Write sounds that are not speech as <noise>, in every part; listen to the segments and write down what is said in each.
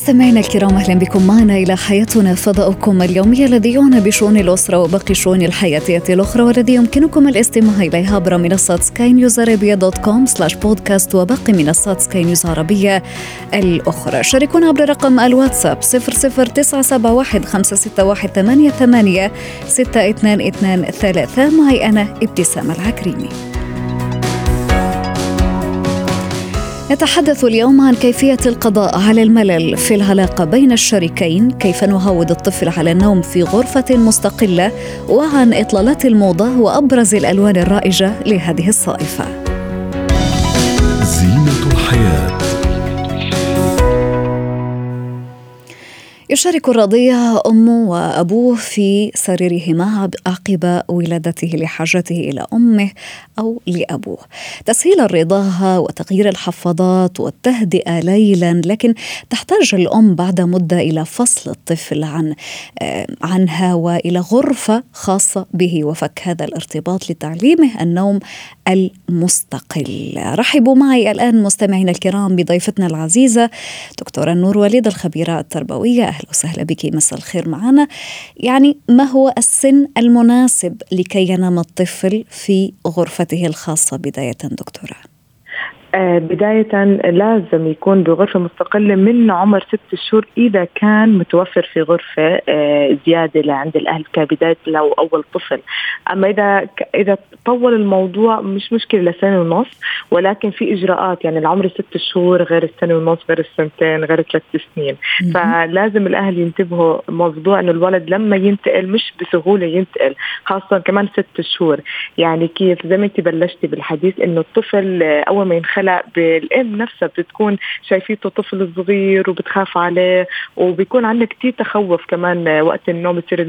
مستمعينا الكرام أهلا بكم معنا إلى حياتنا فضاؤكم اليومي الذي يعنى بشؤون الأسرة وباقي الشؤون الحياتية الأخرى والذي يمكنكم الاستماع اليه عبر منصات سكاي نيوز عربيه dot com slash بودكاست وباقي منصات سكاي نيوز عربيه الأخرى. شاركونا عبر رقم الواتساب 00971 561 88 6223 معي أنا إبتسام العكريمي. نتحدث اليوم عن كيفية القضاء على الملل في العلاقة بين الشريكين، كيف نعود الطفل على النوم في غرفة مستقلة، وعن إطلالات الموضة وأبرز الألوان الرائجة لهذه الصائفة. زينة الحياة يشارك الرضيع أمه وأبوه في سريرهما عقب ولادته لحاجته إلى أمه أو لأبوه. تسهيل الرضاعة وتغيير الحفاضات والتهدئة ليلا لكن تحتاج الأم بعد مدة إلى فصل الطفل عن عنها وإلى غرفة خاصة به وفك هذا الارتباط لتعليمه النوم المستقل. رحبوا معي الآن مستمعينا الكرام بضيفتنا العزيزة دكتورة نور وليد الخبيرة التربوية. أهلا وسهلا بك مساء الخير معنا يعني ما هو السن المناسب لكي ينام الطفل في غرفته الخاصة بداية دكتورة بداية لازم يكون بغرفة مستقلة من عمر ست شهور إذا كان متوفر في غرفة آه، زيادة لعند الأهل كبداية لو أول طفل. أما إذا إذا طول الموضوع مش مشكلة لسنة ونص ولكن في إجراءات يعني العمر ست شهور غير السنة ونص غير السنتين غير ثلاث سنين. فلازم الأهل ينتبهوا موضوع إنه الولد لما ينتقل مش بسهولة ينتقل خاصة كمان ست شهور. يعني كيف؟ زي ما أنت بلشتي بالحديث إنه الطفل أول ما ينخلق هلا بالأم نفسها بتكون شايفيته طفل صغير وبتخاف عليه وبيكون عندنا كثير تخوف كمان وقت النوم بصير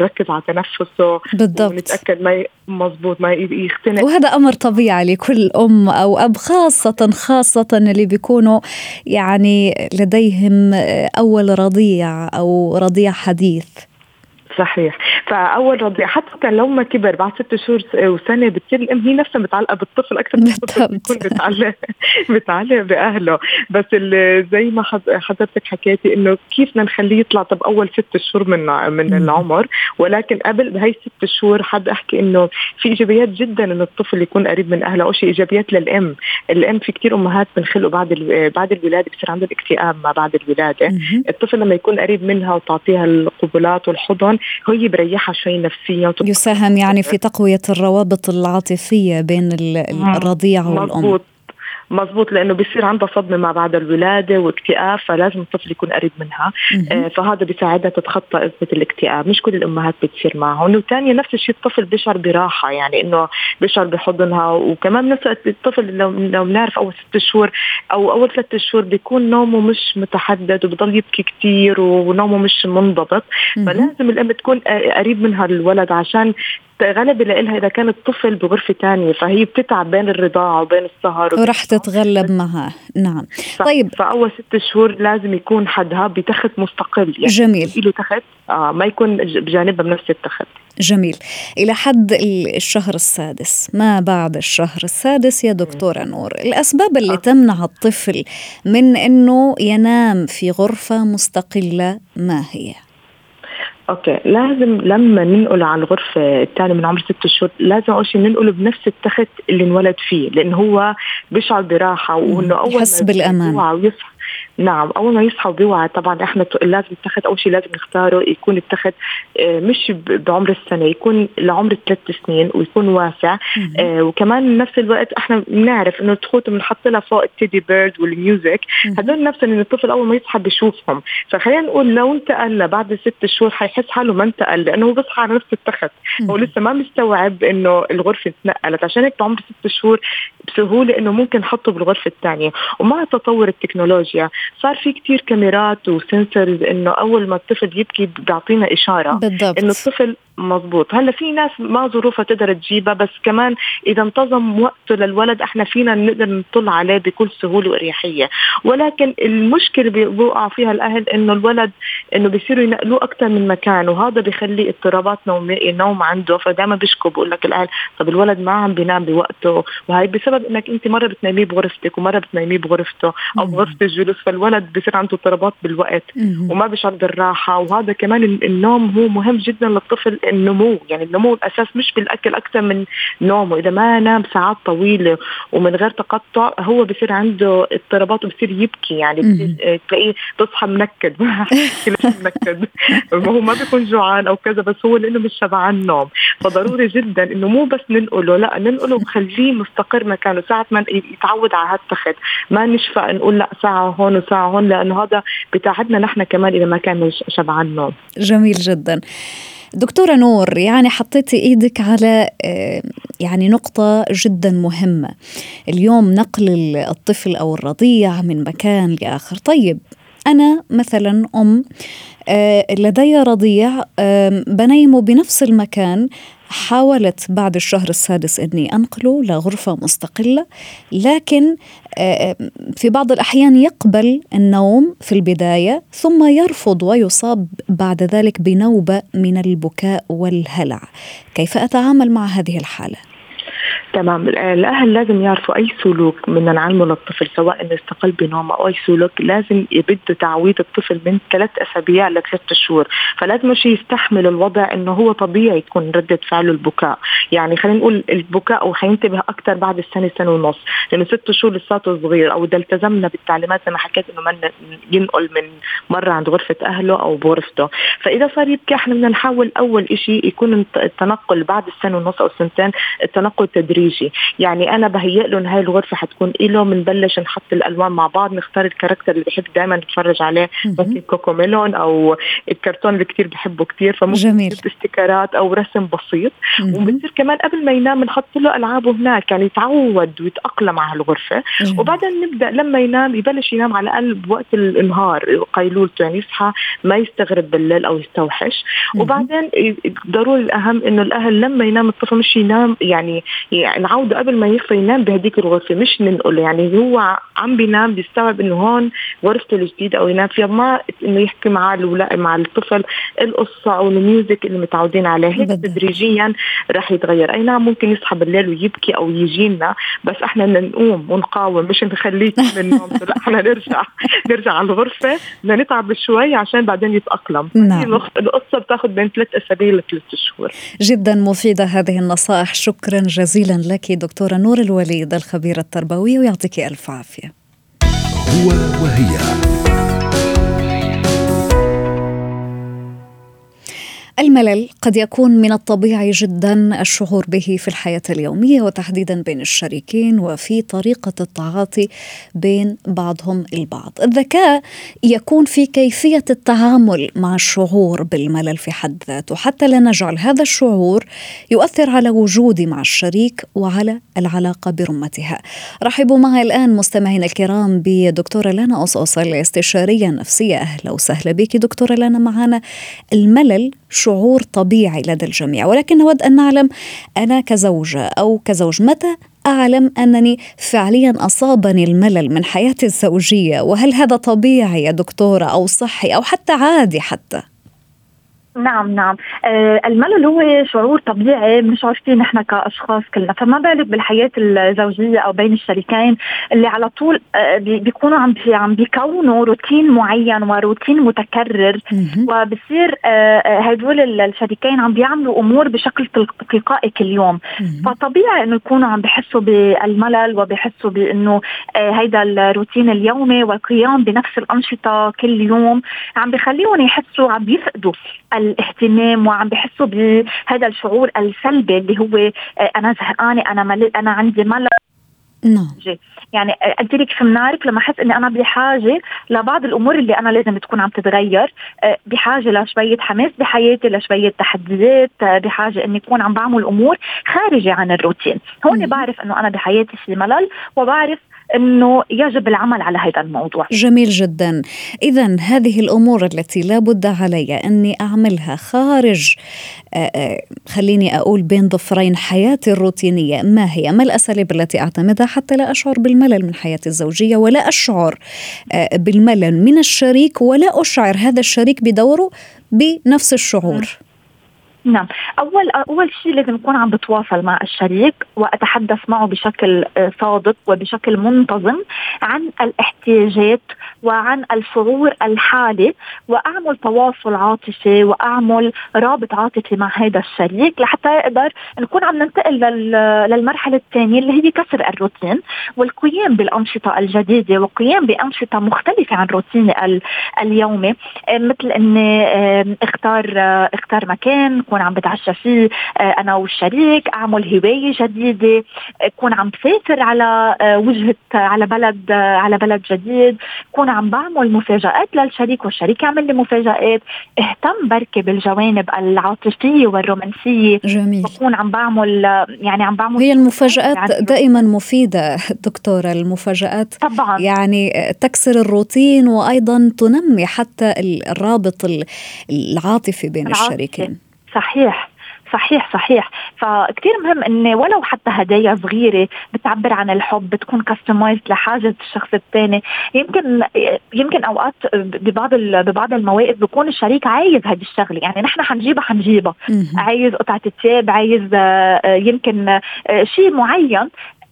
نركز على تنفسه بالضبط. ونتأكد ما مزبوط ما يختنق. وهذا أمر طبيعي لكل أم أو أب خاصة خاصة اللي بيكونوا يعني لديهم أول رضيع أو رضيع حديث. صحيح. فأول رضيع حتى لو ما كبر بعد ست شهور وسنة بتصير الام هي نفسها متعلقة بالطفل أكثر من الطفل بيكون متعلق متعلق <laughs> بأهله. بس زي ما حضرتك حكيتي إنه كيف بدنا نخليه يطلع طب أول ست شهور من من العمر. ولكن قبل بهي ست شهور حد أحكي إنه في إيجابيات جدا إنه الطفل يكون قريب من أهله. أول شيء إيجابيات للأم. الأم في كثير أمهات بنخلقوا بعد بعد الولادة بصير عندهم اكتئاب ما بعد الولادة. الطفل لما يكون قريب منها وتعطيها القبلات والحضن هي بريحها شوي نفسيا يساهم يعني في تقوية الروابط العاطفية بين الرضيع والأم. مزبوط مزبوط لأنه بيصير عندها صدمة ما بعد الولادة واكتئاب فلازم الطفل يكون قريب منها. آه فهذا بيساعدها تتخطى إزمة الاكتئاب. مش كل الأمهات بتصير معهم. وثانيا نفس الشيء الطفل بيشعر براحة يعني إنه بيشعر بحضنها. وكمان الوقت الطفل لو لو بنعرف أول ست شهور أو أول ثلاث شهور بيكون نومه مش متحدد وبضل يبكي كثير ونومه مش منضبط. فلازم الأم تكون قريب منها الولد عشان غلبة لإلها إذا كان الطفل بغرفة تانية فهي بتتعب بين الرضاعة وبين السهر ورح تتغلب معها. نعم. طيب. فأول ست شهور لازم يكون حدها بتخت مستقل. يعني جميل. له تخت آه ما يكون بجانبها بنفس التخت. جميل. إلى حد الشهر السادس. ما بعد الشهر السادس يا دكتورة نور؟ الأسباب اللي آه. تمنع الطفل من أنه ينام في غرفة مستقلة ما هي؟ أوكي. لازم لما ننقل على الغرفة الثانية من عمر ست شهور لازم أول شيء ننقله بنفس التخت اللي انولد فيه لأنه هو بيشعر براحة وإنه أول يحس بالأمان. ويصحى. نعم أول ما يصحى وبيوعى طبعا إحنا لازم التخت أول شيء لازم نختاره يكون التخت آه، مش بعمر السنة يكون لعمر ثلاث سنين ويكون واسع. آه وكمان نفس الوقت إحنا بنعرف إنه التخوت بنحط لها فوق ال teddy bear وال music. هدول نفس إن الطفل أول ما يصحى بيشوفهم. فخلينا نقول لو انتقل بعد ست شهور حيحس حاله ما انتقل لأنه هو بيصحى على نفس التخت. هو لسه ما مستوعب إنه الغرفة تنقلت عشان هيك بعمر ست شهور بسهولة إنه ممكن نحطه بالغرفة الثانية. ومع تطور التكنولوجيا صار في كتير كاميرات وسنسرز إنه أول ما الطفل يبكي بيعطينا إشارة بالضبط. إنه الطفل مزبوط هلا في ناس ما ظروفها تقدر تجيبها بس كمان إذا انتظم وقته للولد إحنا فينا نقدر نطل عليه بكل سهولة وأريحية. ولكن المشكلة بيوقع فيها الأهل إنه الولد إنه بيصيروا ينقلوه أكثر من مكان وهذا بيخلي اضطرابات نومية النوم عنده فدائما بيشكوا بقول لك الأهل طب الولد ما عم بينام بوقته وهي بسبب إنك أنت مرة بتناميه بغرفتك ومرة بتناميه بغرفته أو بغرفة الجلوس فالولد بصير عنده اضطرابات بالوقت وما بيشعر بالراحة وهذا كمان النوم هو مهم جدا للطفل النمو يعني النمو الأساس مش بالأكل أكثر من نومه. إذا ما نام ساعات طويلة ومن غير تقطع هو بصير عنده اضطرابات وبصير يبكي. يعني تلاقيه تصحى منكد. <laughs> منكد. هو ما بيكون جوعان أو كذا بس هو لأنه مش شبعان نوم. فضروري جدا إنه مو بس ننقله لا ننقله ونخليه مستقر مكانه. ساعة ما يتعود على هالتخت. ما نشفى نقول لا ساعة هون وساعة هون لأنه هذا بتاعدنا نحن كمان إذا ما كان شبعان نوم. جميل جدا. دكتورة نور يعني حطيتي إيدك على آه، يعني نقطة جدا مهمة. اليوم نقل الطفل أو الرضيع من مكان لآخر. طيب أنا مثلا أم آه، لدي رضيع بنيمه بنفس المكان حاولت بعد الشهر السادس إني أنقله لغرفة مستقلة لكن آه، في بعض الأحيان يقبل النوم في البداية ثم يرفض ويصاب بعد ذلك بنوبة من البكاء والهلع. كيف أتعامل مع هذه الحالة؟ تمام. الأهل لازم يعرفوا أي سلوك بدنا نعلمه للطفل سواء إنه استقل بنوم أو أي سلوك لازم يبدوا تعويض الطفل من ثلاث أسابيع لثلاث شهور. فلازم شيء يستحمل الوضع إنه هو طبيعي تكون ردة فعله البكاء. يعني خلينا نقول البكاء وحينتبه أكثر بعد السنة سنة ونص. لأنه ست شهور لساته صغير أو اذا التزمنا بالتعليمات زي ما حكيت إنه ما ينقل من مرة عند غرفة أهله أو بغرفته. فإذا صار يبكي إحنا بدنا نحاول أول شيء يكون التنقل بعد السنة ونص أو السنتين التنقل تدريجي. يعني أنا بهيئ له هاي الغرفة حتكون له بنبلش نحط الألوان مع بعض نختار ال character اللي بحب دائما نتفرج عليه ممكن CoComelon أو الكرتون اللي كثير بحبه كثير فممكن جميل. stickerات أو رسم بسيط. وبصير كمان قبل ما ينام بنحط له ألعابه هناك يعني يتعود ويتأقلم على الغرفة. وبعدين نبدأ لما ينام يبلش ينام على الأقل بوقت النهار قيلولته يعني يصحى ما يستغرب بالليل أو يستوحش. وبعدين ضروري الأهم إنه الأهل لما ينام الطفل مش ينام يعني نعوده قبل ما يصحى ينام بهديك الغرفة مش ننقله يعني هو عم بينام بيستوعب إنه هون غرفته الجديدة أو ينام فيها ما إنه يحكي مع مع الطفل القصة أو الميوزك اللي متعودين عليه هيك تدريجيا رح يتغير. أي نعم ممكن يصحى بالليل ويبكي أو يجينا بس إحنا بدنا نقوم ونقاوم مش نخليه <laughs> من النوم. لا إحنا نرجع نرجع على الغرفة بدنا نتعب شوي عشان بعدين يتأقلم. نعم. القصة بتاخذ بين ثلاث أسابيع لثلاث شهور جدا مفيدة هذه النصائح. شكرا جزيلا. لك دكتورة نور الوليد الخبيره التربويه ويعطيك ألف عافية. هو وهي. الملل قد يكون من الطبيعي جدا الشعور به في الحياة اليومية وتحديدا بين الشريكين وفي طريقة التعاطي بين بعضهم البعض. الذكاء يكون في كيفية التعامل مع الشعور بالملل في حد ذاته حتى لا نجعل هذا الشعور يؤثر على وجودي مع الشريك وعلى العلاقة برمتها. رحبوا معي الآن مستمعينا الكرام بدكتورة لانا قصقص الاستشاريه النفسيه أهلا وسهلا بك دكتورة لانا معنا الملل شعور طبيعي لدى الجميع. ولكن نود أن نعلم أنا كزوجه أو كزوج متى أعلم أنني فعليا أصابني الملل من حياتي الزوجية؟ وهل هذا طبيعي يا دكتورة أو صحي أو حتى عادي حتى؟ نعم نعم. آه الملل هو شعور طبيعي بنشعر فيه نحن كأشخاص كلنا. فما بالك بالحياة الزوجية أو بين الشريكين اللي على طول آه بيكونوا عم بي عم بيكونوا روتين معين وروتين متكرر. وبصير آه هدول الشريكين عم بيعملوا أمور بشكل تلقائي كل يوم. فطبيعي إنه يكونوا عم بحسوا بالملل وبحسوا بإنه آه هيدا الروتين اليومي والقيام بنفس الأنشطة كل يوم. عم بخليهم يحسوا عم بيفقدوا الاهتمام وعم بحسوا بهذا الشعور السلبي اللي هو آه، أنا زهقانة أنا ملل أنا عندي ملل. نعم. يعني ادي لك في منارك لما احس إني أنا بحاجة لبعض الأمور اللي أنا لازم تكون عم تتغير آه، بحاجة لشوية حماس بحياتي لشوية تحديات آه، بحاجة إني أكون عم بعمل أمور خارجة عن الروتين. هون بعرف إنه أنا بحياتي في ملل وبعرف إنه يجب العمل على هذا الموضوع. جميل جدا. اذا هذه الأمور التي لا بد علي أني أعملها خارج آه، آه، خليني أقول بين ظفرين حياتي الروتينية. ما هي؟ ما الأساليب التي أعتمدها حتى لا أشعر بالملل من حياتي الزوجية ولا أشعر آه، بالملل من الشريك ولا أشعر هذا الشريك بدوره بنفس الشعور؟ نعم. اول أول شيء لازم اكون عم بتواصل مع الشريك وأتحدث معه بشكل آه، صادق وبشكل منتظم عن الاحتياجات وعن الشعور الحالي وأعمل تواصل عاطفي وأعمل رابط عاطفي مع هذا الشريك لحتى يقدر نكون عم ننتقل للمرحلة الثانية اللي هي كسر الروتين والقيام بالأنشطة الجديدة والقيام بأنشطة مختلفة عن روتيني اليومي. آه، مثل إني آه، اختار اختار مكان اكون عم بتعشى فيه آه، أنا والشريك أعمل هواية جديدة اكون عم بسافر على آه، وجهة على بلد آه، على بلد جديد عم بعمل مفاجآت للشريك والشريك يعمل لي مفاجآت. اهتم بركي بالجوانب العاطفية والرومانسية. جميل. بكون عم بعمل يعني عم بعمل هي المفاجآت يعني دائما مفيدة دكتورة. المفاجآت طبعا. يعني تكسر الروتين وأيضا تنمي حتى الرابط العاطفي بين العاطفي. الشريكين. صحيح. صحيح صحيح. فكتير مهم اني ولو حتى هدايا صغيرة بتعبر عن الحب بتكون كاستمايز لحاجة الشخص الثاني. يمكن يمكن أوقات ببعض ببعض المواقف بكون الشريك عايز هذه الشغلة. يعني نحن حنجيبها حنجيبها. عايز قطعة ثياب عايز آه، يمكن آه، شيء معين.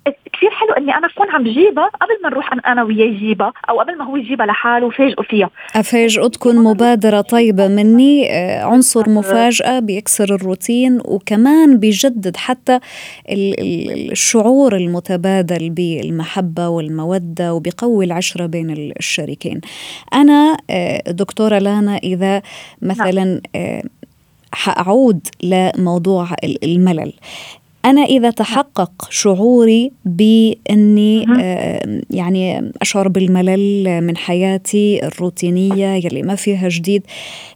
كثير حلو إني أنا أكون عم بجيبها قبل ما نروح أنا وياه يجيبها أو قبل ما هو يجيبها لحاله وفاجئه فيها. افاجئتكم مبادرة طيبة مني آه، عنصر مفاجأة بيكسر الروتين وكمان بيجدد حتى الشعور المتبادل بالمحبة والمودة وبيقوي العشرة بين الشريكين. أنا آه، دكتورة لانا إذا مثلا آه، حأعود لموضوع الملل. أنا إذا تحقق شعوري بأني آه يعني أشعر بالملل من حياتي الروتينية يلي ما فيها جديد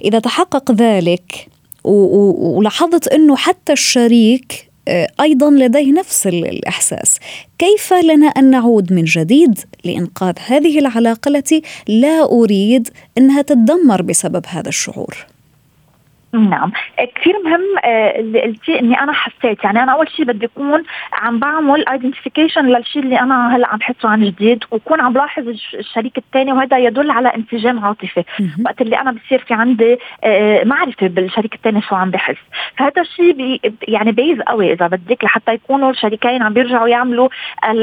إذا تحقق ذلك ولاحظت أنه حتى الشريك آه أيضا لديه نفس الإحساس كيف لنا أن نعود من جديد لإنقاذ هذه العلاقة التي لا أريد إنها تتدمر بسبب هذا الشعور؟ نعم. كثير مهم آه، اللي قلتي إني أنا حسيت. يعني أنا أول شيء بدي أكون عم بعمل identification للشيء اللي أنا هلأ عم حسه عن جديد وكون عم بلاحظ الشريك الثاني وهذا يدل على انسجام عاطفي. وقت اللي أنا بصير في عندي آه، معرفة بالشريك الثاني شو عم بحس. فهذا الشيء بي يعني base قوي إذا بدك لحتى يكونوا الشريكين عم بيرجعوا يعملوا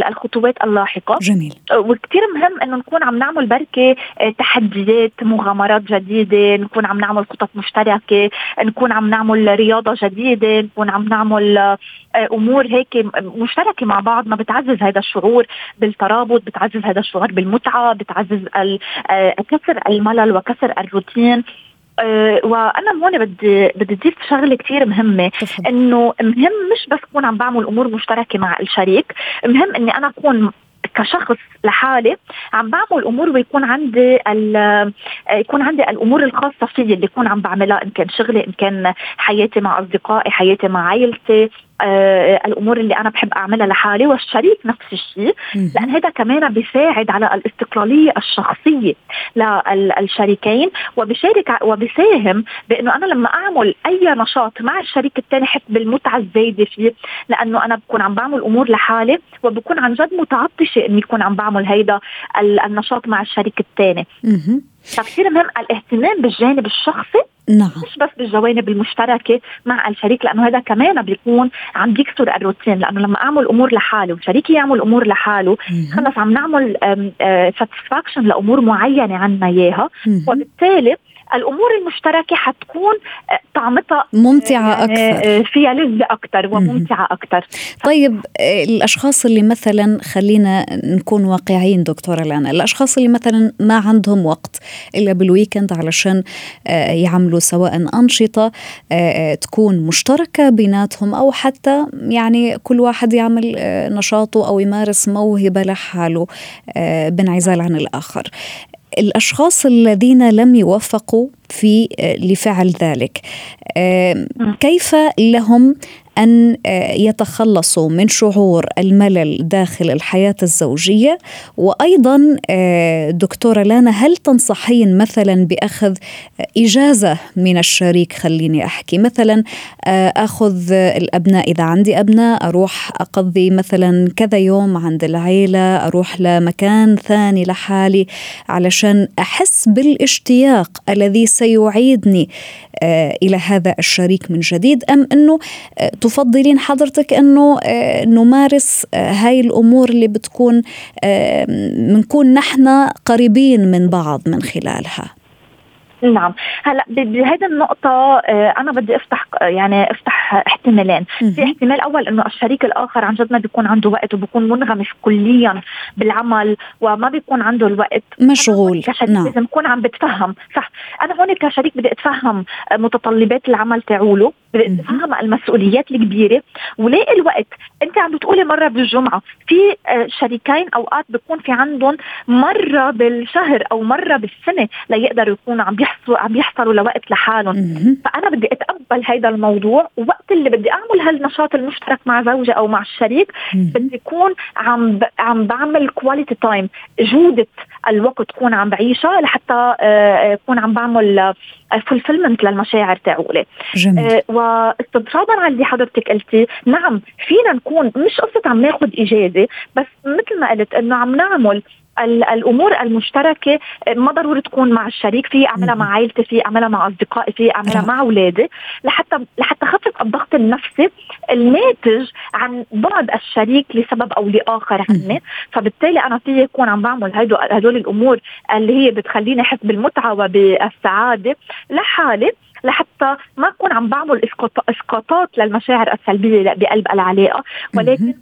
الخطوات اللاحقة. جميل. آه، وكثير مهم إنه نكون عم نعمل بركة تحديات مغامرات جديدة نكون عم نعمل خطط مشتركة نكون عم نعمل رياضة جديدة نكون عم نعمل آه، أمور هيك مشتركة مع بعض ما بتعزز هذا الشعور بالترابط بتعزز هذا الشعور بالمتعة بتعزز آه، كسر الملل وكسر الروتين. أه وأنا هون بدي بدي أضيف شغلة كثير مهمة. إنه مهم مش بس أكون عم بعمل أمور مشتركة مع الشريك مهم إني أنا أكون كشخص لحالي عم بعمل أمور ويكون عندي يكون عندي الأمور الخاصة فيي اللي يكون عم بعملها إن كان شغلي إن كان حياتي مع أصدقائي حياتي مع عائلتي الأمور اللي أنا بحب أعملها لحالي والشريك نفس الشيء لأن هذا كمان بيساعد على الاستقلالية الشخصية للشريكين وبشارك وبساهم بأنه أنا لما أعمل أي نشاط مع الشريك الثاني حس بالمتعة الزايدة فيه لأنه أنا بكون عم بعمل أمور لحالي وبكون عن جد متعطشة إني اكون عم بعمل هيدا النشاط مع الشريك الثاني فكثير مهم الاهتمام بالجانب الشخصي نعم. مش بس بالجوانب المشتركة مع الشريك لأنه هذا كمان بيكون عم بيكسر الروتين لأنه لما أعمل أمور لحالي وشريكي يعمل أمور لحاله خلص عم نعمل satisfaction لأمور معينة عنا إياها وبالتالي الأمور المشتركة حتكون آه، طعمتها ممتعة آه، أكثر. آه، فيها لذة أكثر وممتعة أكثر. طيب الأشخاص اللي مثلا خلينا نكون واقعيين دكتورة لانا الأشخاص اللي مثلا ما عندهم وقت إلا بال weekend علشان يعملوا سواء أنشطة تكون مشتركة بيناتهم أو حتى يعني كل واحد يعمل نشاطه أو يمارس موهبة لحاله بانعزال عن الآخر. الأشخاص الذين لم يوفقوا في لفعل ذلك. كيف لهم أن آه، يتخلصوا من شعور الملل داخل الحياة الزوجية. وأيضا آه، دكتورة لانا هل تنصحين مثلا بأخذ إجازة من الشريك؟ خليني أحكي. مثلا أخذ الأبناء إذا عندي أبناء أروح أقضي مثلا كذا يوم عند العيلة أروح لمكان ثاني لحالي علشان أحس بالاشتياق الذي سيعيدني آه، إلى هذا الشريك من جديد. أم أنه آه، تفضلين حضرتك أنه آه، نمارس هاي الأمور اللي بتكون بنكون نحن قريبين من بعض من خلالها. نعم. هلا بهذه النقطة أنا بدي أفتح يعني أفتح احتمالين، في احتمال أول إنه الشريك الآخر عن جد ما بيكون عنده وقت وبيكون منغمس كليا بالعمل وما بيكون عنده الوقت. مشغول. كشريك نعم. لازم نكون عم بتفهم صح. أنا هون كشريك بدي أتفهم متطلبات العمل تاعوله أتفهم المسؤوليات الكبيرة. ولاقي الوقت أنت عم بتقولي مرة بالجمعة في شريكين أوقات بيكون في عندهم مرة بالشهر أو مرة بالسنة ليقدروا يكونوا عم يحصلوا عم يحصلوا لوقت لحالهم. فأنا بدي أتقبل هذا الموضوع ووقت اللي بدي أعمل هالنشاط المشترك مع زوجي أو مع الشريك بدي اكون عم ب... عم بعمل quality time جودة الوقت تكون عم بعيشها لحتى آه، اكون عم بعمل fulfillment للمشاعر تاعوني. جميل. واستطرادا على اللي حضرتك قلتي. نعم فينا نكون مش قصة عم ناخذ إجازة بس مثل ما قلت إنه عم نعمل الأمور المشتركة ما ضروري تكون مع الشريك في أعملها مع عائلتي في أعملها مع أصدقائي في أعملها مع أولادي. لحتى لحتى خفف الضغط النفسي الناتج عن بعد الشريك لسبب أو لآخر عني فبالتالي أنا في يكون عم بعمل هدول الأمور اللي هي بتخليني أحس بالمتعة وبالسعادة. لحالي لحتى ما اكون عم بعمل إسقاطات للمشاعر السلبية بقلب العلاقة. ولكن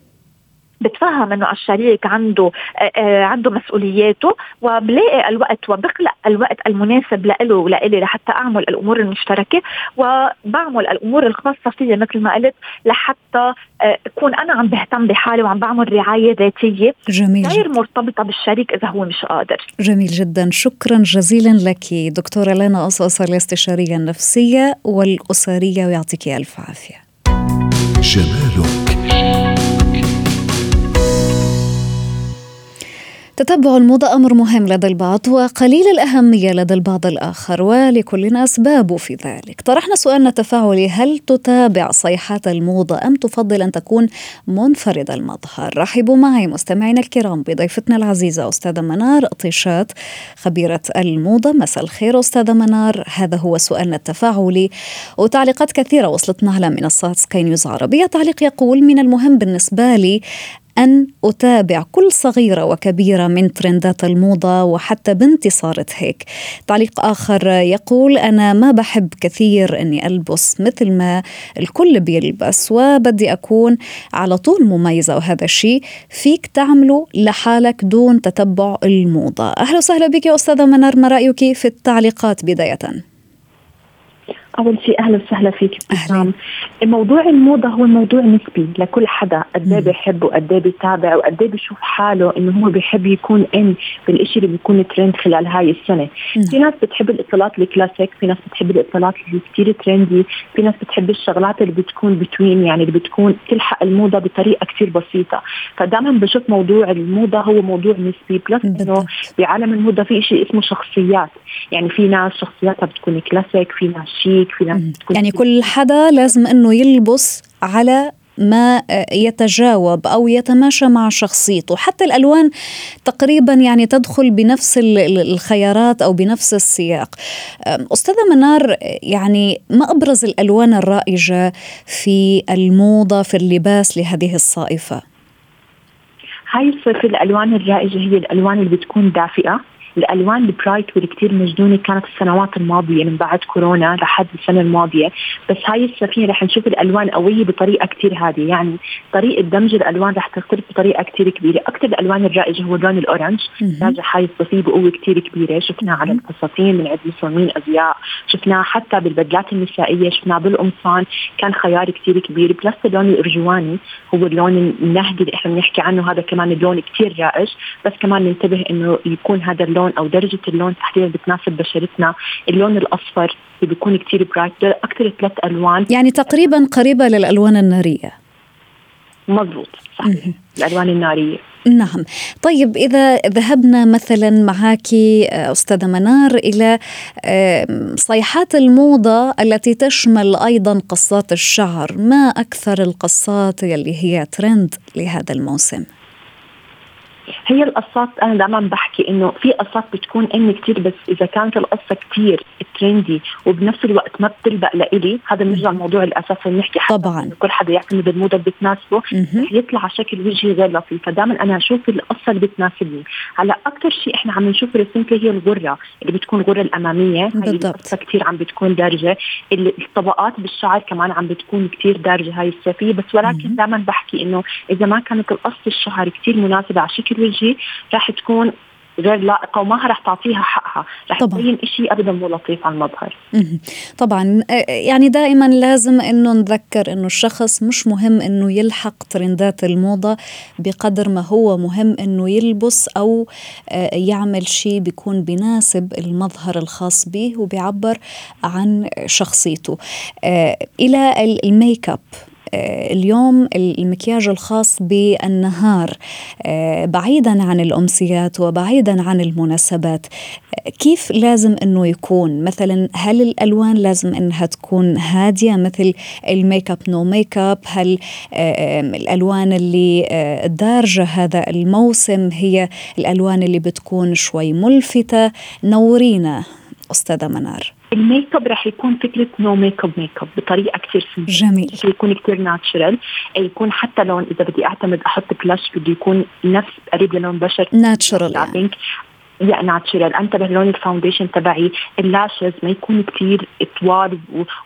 بتفهم إنه الشريك عنده آه، آه، عنده مسؤولياته وبلاقي الوقت وبخلق الوقت المناسب لإله ولإلي لحتى أعمل الأمور المشتركة وبعمل الأمور الخاصة فيي مثل ما قلت لحتى آه، أكون أنا عم بهتم بحالي وعم بعمل رعاية ذاتية جميل. غير مرتبطة بالشريك إذا هو مش قادر. جميل جدا. شكرا جزيلا لك دكتورة لنا قصص الاستشارية النفسية والأسرية ويعطيك ألف عافية. جمالك. تتبع الموضة أمر مهم لدى البعض وقليل الأهمية لدى البعض الآخر ولكل أسباب في ذلك. طرحنا سؤالنا التفاعلي هل تتابع صيحات الموضة أم تفضل أن تكون منفرد المظهر؟ رحبوا معي مستمعينا الكرام بضيفتنا العزيزة أستاذة منار طيشات خبيرة الموضة. مساء الخير أستاذة منار. هذا هو سؤالنا التفاعلي وتعليقات كثيرة وصلتنا على منصات سكاي نيوز عربية. تعليق يقول من المهم بالنسبة لي أن أتابع كل صغيرة وكبيرة من ترندات الموضة وحتى بنتي صارت هيك. تعليق آخر يقول أنا ما بحب كثير أني ألبس مثل ما الكل بيلبس وبدي أكون على طول مميزة وهذا الشيء فيك تعمله لحالك دون تتبع الموضة. أهلا وسهلا بك يا أستاذة منار ما رأيك في التعليقات بداية؟ اول شيء أهلا وسهلا فيك أهلا. موضوع الموضة هو موضوع نسبي لكل حدا. قد إيه بيحب وقد إيه بيتابع وقد إيه بيشوف حاله إنه هو بيحب يكون in بالشيء اللي بيكون ترند خلال هاي السنة. مم. في ناس بتحب الاطلالات الكلاسيك في ناس بتحب الاطلالات اللي كثير trendy في ناس بتحب الشغلات اللي بتكون between يعني اللي بتكون تلحق الموضة بطريقة كثير بسيطة. فدائما بشوف موضوع الموضة هو موضوع نسبي plus إنه بعالم الموضة في شيء اسمه شخصيات. يعني في ناس شخصياتها بتكون كلاسيك في ناس شيك في ناس بتكون يعني كل حدا لازم إنه يلبس على ما يتجاوب أو يتماشى مع شخصيته. حتى الألوان تقريبا يعني تدخل بنفس الخيارات أو بنفس السياق. أستاذة منار يعني ما أبرز الألوان الرائجة في الموضة في اللباس لهذه الصائفة؟ هاي الصيف الألوان الرائجة هي الألوان اللي بتكون دافئة. الألوان ال bright والكثير مجنونة كانت السنوات الماضية من بعد كورونا لحد السنة الماضية. بس هاي السنة رح نشوف الألوان قوية بطريقة كثير هادية. يعني طريقة دمج الألوان رح تختلف بطريقة كثير كبيرة. أكثر الألوان الرائجة هو اللون ال orange راجع هاي الصيفيه بقوة كثير كبيرة. شفناه على الفساتين من عند مصممين أزياء. شفناه حتى بالبدلات النسائية. شفناه بالقمصان. كان خيار كثير كبير. plus اللون الأرجواني هو اللون النهدي اللي إحنا بنحكي عنه. هذا كمان اللون كثير رائج. بس كمان ننتبه إنه يكون هذا اللون اللون أو درجة اللون تحديدا بتناسب بشرتنا. اللون الأصفر اللي بيكون كثير bright أكثر ثلاث ألوان. يعني تقريبا قريبة للألوان النارية. مضبوط صحيح الألوان النارية. نعم. طيب إذا ذهبنا مثلا معك أستاذة منار إلى صيحات الموضة التي تشمل أيضا قصات الشعر. ما أكثر القصات اللي هي ترند لهذا الموسم؟ هي القصات أنا دائما بحكي إنه في قصات بتكون ان كثير بس إذا كانت القصة كثير ترندي وبنفس الوقت ما بتلبق لإلي هذا بنرجع الموضوع الاساسي بنحكي حتى طبعا. كل حدا يعتمد الموضه اللي بتناسبه رح يطلع على شكل وجهي غير لطيف. فدائما أنا أشوف القصة اللي بتناسبني. هلأ أكثر شيء إحنا عم نشوف ريسنتلي هي الغرة اللي بتكون الغره الأمامية. القصة كثير عم بتكون دارجة. الطبقات بالشعر كمان عم بتكون كثير دارجة. هاي الصيفيه بس ولكن دائما بحكي إنه إذا ما كانت القصة الشعر كثير مناسبة على شكل وجهي راح تكون غير لائقة وما راح تعطيها حقها. رح تبين شيء ابدا مو لطيف على المظهر. طبعا يعني دائما لازم إنه نذكر إنه الشخص مش مهم إنه يلحق ترندات الموضة بقدر ما هو مهم إنه يلبس أو يعمل شيء بيكون بيناسب المظهر الخاص به وبيعبر عن شخصيته. إلى الميك أب. آه، اليوم المكياج الخاص بالنهار آه، بعيدا عن الأمسيات وبعيدا عن المناسبات آه، كيف لازم أنه يكون؟ مثلا هل الألوان لازم أنها تكون هادية مثل ال makeup no makeup؟ هل الألوان اللي دارجة هذا الموسم هي الألوان اللي بتكون شوي ملفتة؟ نورينا أستاذة منار. الميك اب رح يكون فكرة no makeup makeup بطريقة كثير simple جميل. يكون كثير natural يكون حتى لون إذا بدي أعتمد أحط بلاش بده يكون نفس قريب للون بشرتي. natural يعني. يا natural انتبه لون ال foundation تبعي. ال lashes ما يكون كثير طوال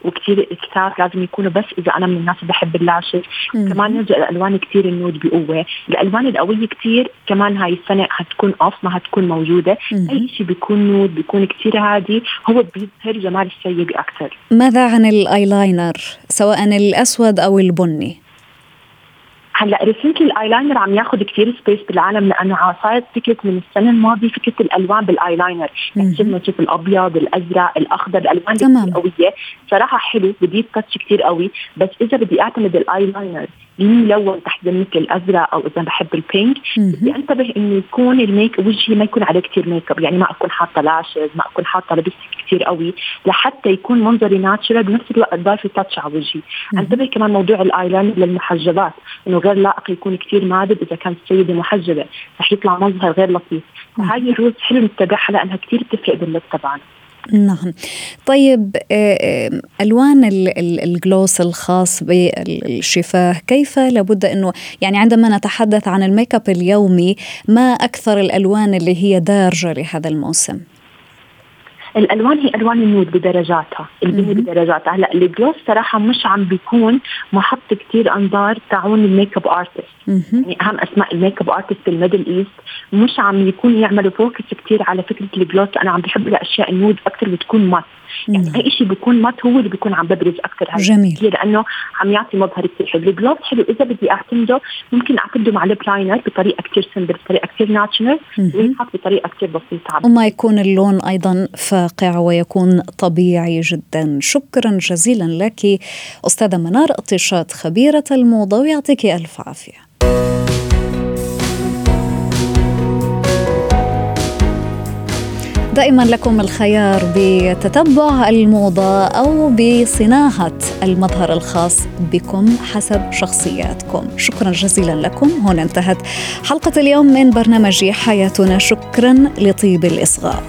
وكثير كثار لازم يكونوا بس إذا أنا من الناس اللي بحب ال lashes كمان نرجع الالوان كثير ال nude بقوة. الألوان القوية كثير كمان هاي السنة حتكون off ما حتكون موجودة. مم. أي شيء بيكون nude بيكون كثير هادي هو بيظهر جمال السيدة أكثر ماذا عن الايلاينر سواء الأسود أو البني. هلا recently ال eyeliner عم ياخذ كثير space بالعالم لأنه صارت فكرة من السنة الماضية فكرة الألوان بالأيلاينر. يعني شفنا نشوف الأبيض الأزرق الأخضر الألوان تمام. قوية. صراحة حلو بدي touch كثير قوي. بس إذا بدي أعتمد الأيلاينر ملون تحت مثل الأزرق أو إذا بحب ال pink بدي أنتبه إنه يكون الميك وجهي ما يكون عليه كثير ميك اب يعني ما أكون حاطة lashes ما أكون حاطة lipstick كثير قوي لحتى يكون منظري natural بنفس الوقت ضايفه touch على وجهي. أنتبه كمان موضوع الايلاينر للمحجبات إنه غير لائق يكون كثير made up إذا كانت السيدة محجبة رح يطلع مظهر غير لطيف. فهاي ال rules حلو نتبعها لأنها كثير بتفرق بال look تبعنا. نعم. طيب ألوان ال gloss الخاص بالشفاه كيف؟ لابد أنه يعني عندما نتحدث عن الميك أب اليومي ما أكثر الألوان اللي هي دارجة لهذا الموسم؟ الألوان هي ألوان ال nude بدرجاتها البني بدرجاتها. هلأ ال gloss صراحة مش عم بيكون محط كثير أنظار تعون ال makeup artist يعني أهم أسماء ال makeup artist بال Middle East. مش عم يكون يعملوا focus كثير على فكرة ال gloss أنا عم بحب الأشياء ال nude أكثر بتكون matte يعني أي شيء بيكون matte هو اللي بيكون عم ببرز أكثر هاي جميل. لأنه عم يعطي مظهر كثير حلو. ال gloss حلو. إذا بدي أعتمده ممكن أعتمده مع ليب لاينر بطريقة كثير سمبل بطريقة كثير ناتشرال وينحط بطريقة كثير بسيطة. وما يكون اللون أيضا فاقع ويكون طبيعي جدا. شكرا جزيلا لك أستاذة منار اطيشات خبيرة الموضة ويعطيك ألف عافية. دائما لكم الخيار بتتبع الموضة أو بصناعة المظهر الخاص بكم حسب شخصياتكم. شكرا جزيلا لكم. هنا انتهت حلقة اليوم من برنامج حياتنا. شكرا لطيب الإصغاء.